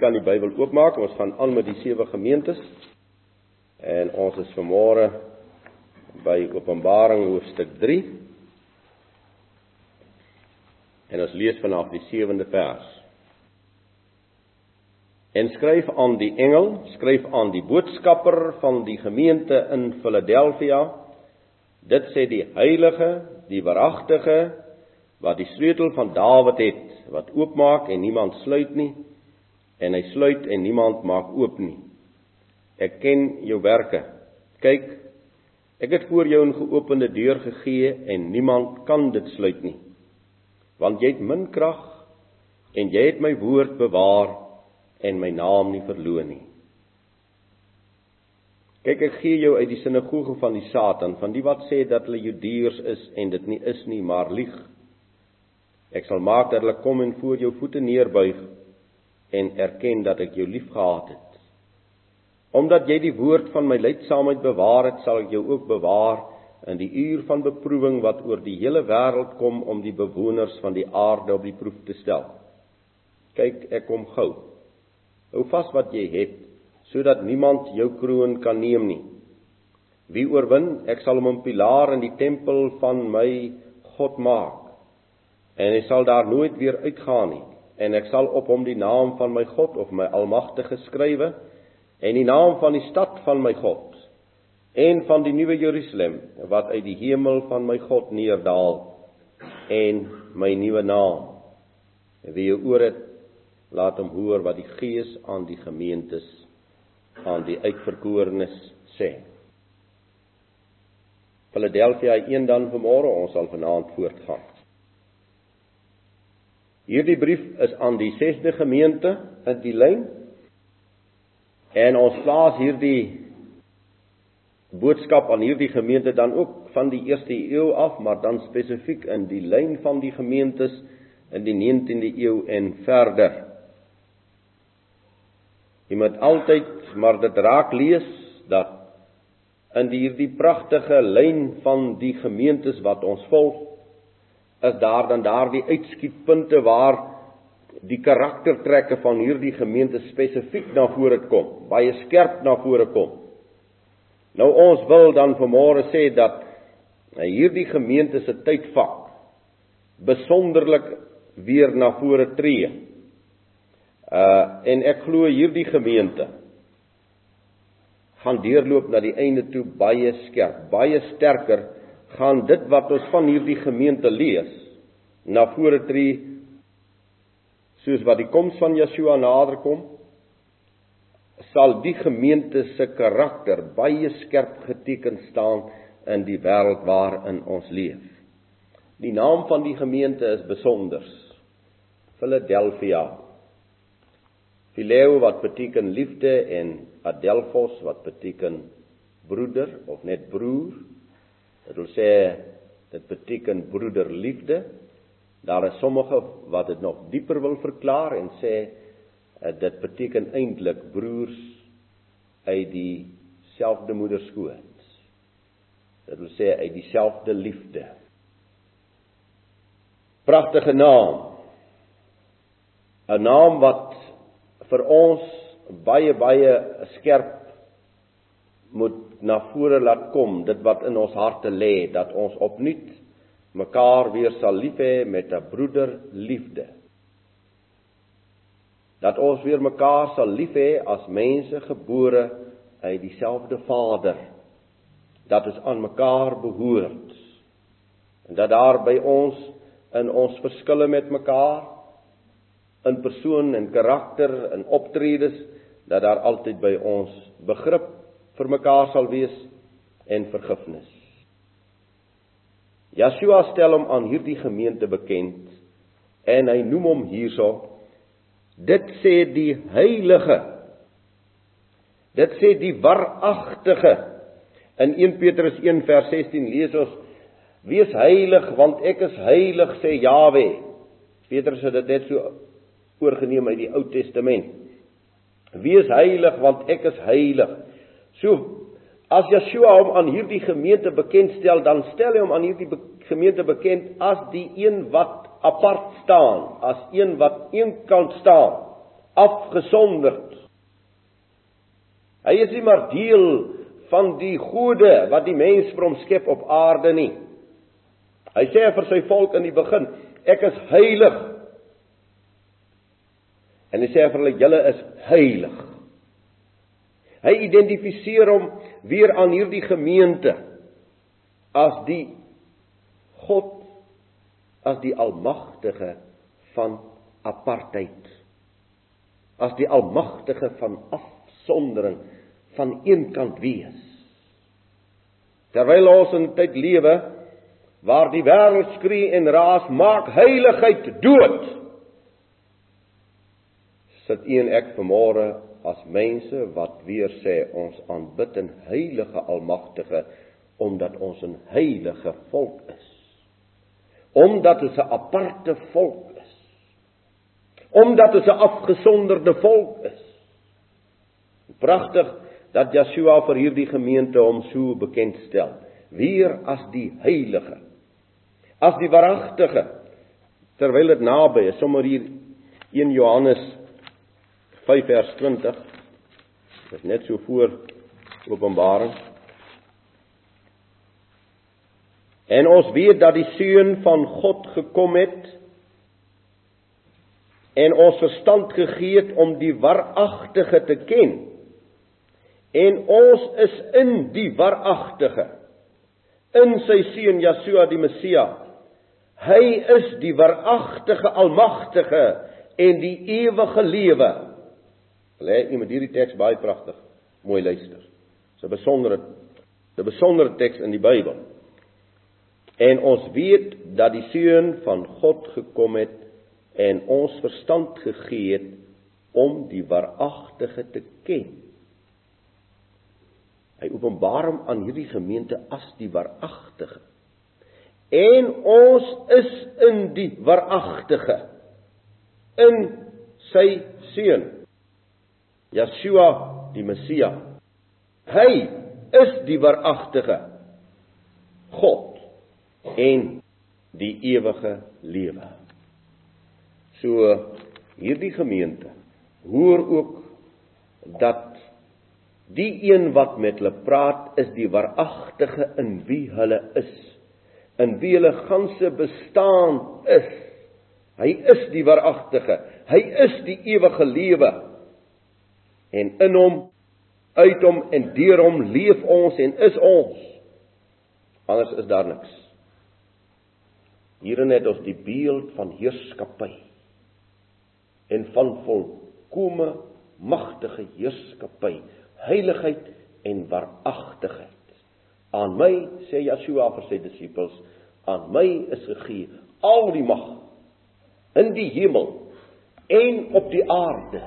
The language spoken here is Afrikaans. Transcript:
kan die Bybel oopmaak. Ons gaan aan met die sewe gemeentes. En ons is vanmôre by Openbaring hoofstuk 3. En ons lees vanaf die 7de vers. En skryf aan die engel, skryf aan die boodskapper van die gemeente in Philadelphia. Dit sê die heilige, die waaragtige wat die sleutel van Dawid het, wat oopmaak en niemand sluit nie en hy sluit en niemand maak oop nie. Ek ken jou werke. Kyk, ek het voor jou 'n geopende deur gegee en niemand kan dit sluit nie. Want jy het min krag en jy het my woord bewaar en my naam nie verloon nie. Kyk, ek gee jou uit die sinagoge van die Satan, van die wat sê dat hulle Judeërs is en dit nie is nie, maar lieg. Ek sal maak dat hulle kom en voor jou voete neerbuig en erken dat ek jou liefgehad het. Omdat jy die woord van my lydsaamheid bewaar het, sal ek jou ook bewaar in die uur van beproewing wat oor die hele wêreld kom om die bewoners van die aarde op die proef te stel. Kyk, ek kom gou. Hou vas wat jy het, sodat niemand jou kroon kan neem nie. Wie oorwin, ek sal hom 'n pilaar in die tempel van my God maak. En hy sal daar nooit weer uitgaan nie en ek sal op hom die naam van my God of my almagtige skrywe en die naam van die stad van my God en van die nuwe Jerusalem wat uit die hemel van my God neerdal en my nuwe naam. Wie oor het laat hom hoor wat die gees aan die gemeentes aan die uitverkorenes sê. Philadelphia 1 dan vanmôre ons sal vanaand voortgaan Hierdie brief is aan die 6de gemeente in die lyn. En ons plaas hierdie boodskap aan hierdie gemeente dan ook van die 1ste eeu af, maar dan spesifiek in die lyn van die gemeentes in die 19de eeu en verder. Jy moet altyd maar dit raak lees dat in hierdie pragtige lyn van die gemeentes wat ons volg is daar dan daardie uitskietpunte waar die karaktertrekke van hierdie gemeente spesifiek na vore kom, baie skerp na vore kom. Nou ons wil dan vanmôre sê dat hierdie gemeente se tydvak besonderlik weer na vore tree. Uh en ek glo hierdie gemeente gaan deurloop na die einde toe baie skerp, baie sterker gaan dit wat ons van hierdie gemeente lees na vore tree soos wat die koms van Yeshua naderkom sal die gemeente se karakter baie skerp geteken staan in die wêreld waarin ons leef. Die naam van die gemeente is besonder. Philadelphia. Phileo wat beteken liefde en Adelphos wat beteken broeder of net broer. Dit wil sê dit beteken broederliefde. Daar is sommige wat dit nog dieper wil verklaar en sê eh, dit beteken eintlik broers uit dieselfde moeder skoot. Dit wil sê uit dieselfde liefde. Pragtige naam. 'n Naam wat vir ons baie baie skerp moet na vore laat kom dit wat in ons harte lê dat ons opnuut mekaar weer sal lief hê met 'n broederliefde. Dat ons weer mekaar sal lief hê as mense gebore uit dieselfde Vader. Dat ons aan mekaar behoort. En dat daar by ons in ons verskille met mekaar in persoon en karakter en optredes dat daar altyd by ons begrip vir mekaar sal wees en vergifnis. Yeshua stel hom aan hierdie gemeente bekend en hy noem hom hierso dit sê die heilige dit sê die waaragtige. In 1 Petrus 1 vers 16 lees ons wees heilig want ek is heilig sê Jawe Petrus het dit net so oorgeneem uit die Ou Testament. Wees heilig want ek is heilig So as Yeshua hom aan hierdie gemeente bekendstel, dan stel hy hom aan hierdie be gemeente bekend as die een wat apart staan, as een wat eenkant staan afgesonderd. Hy is nie maar deel van die gode wat die mens vir hom skep op aarde nie. Hy sê vir sy volk in die begin, ek is heilig. En hy sê vir hulle julle is heilig. Hy identifiseer hom weer aan hierdie gemeente as die God as die almagtige van apartheid. As die almagtige van afsondering van eenkant wees. Terwyl ons in tyd lewe waar die wêreld skree en raas, maak heiligheid dood. Sit u en ek vanmôre as mense wat weer sê ons aanbid 'n heilige almagtige omdat ons 'n heilige volk is. Omdat ons 'n aparte volk is. Omdat ons 'n afgesonderde volk is. Pragtig dat Yeshua vir hierdie gemeente hom so bekend stel, weer as die heilige, as die waaragtige. Terwyl dit naby is, sommer hier 1 Johannes 5 vers 20. Dit is net so voor Openbaring. En ons weet dat die seun van God gekom het en ons verstand gegee het om die waaragtige te ken. En ons is in die waaragtige in sy seun Yeshua die Messia. Hy is die waaragtige almagtige en die ewige lewe. Lê jy met hierdie teks baie pragtig. Mooi luister. Dis 'n besondere 'n besondere teks in die Bybel. En ons weet dat die seun van God gekom het en ons verstand gegee het om die waaragtige te ken. Hy openbaar hom aan hierdie gemeente as die waaragtige. En ons is in die waaragtige in sy seun Yeshua die Messia. Hy is die waaragtige God en die ewige lewe. So hierdie gemeente hoor ook dat Die een wat met hulle praat is die waaragtige in wie hulle is, in wie hulle ganse bestaan is. Hy is die waaragtige. Hy is die ewige lewe. En in hom, uit hom en deur hom leef ons en is ons. Anders is daar niks. Hierin het ons die beeld van heerskappy en van volkomme magtige heerskappy heiligheid en waaragtigheid. Aan my sê Yeshua vir sy disippels, aan my is gegee al die mag in die hemel en op die aarde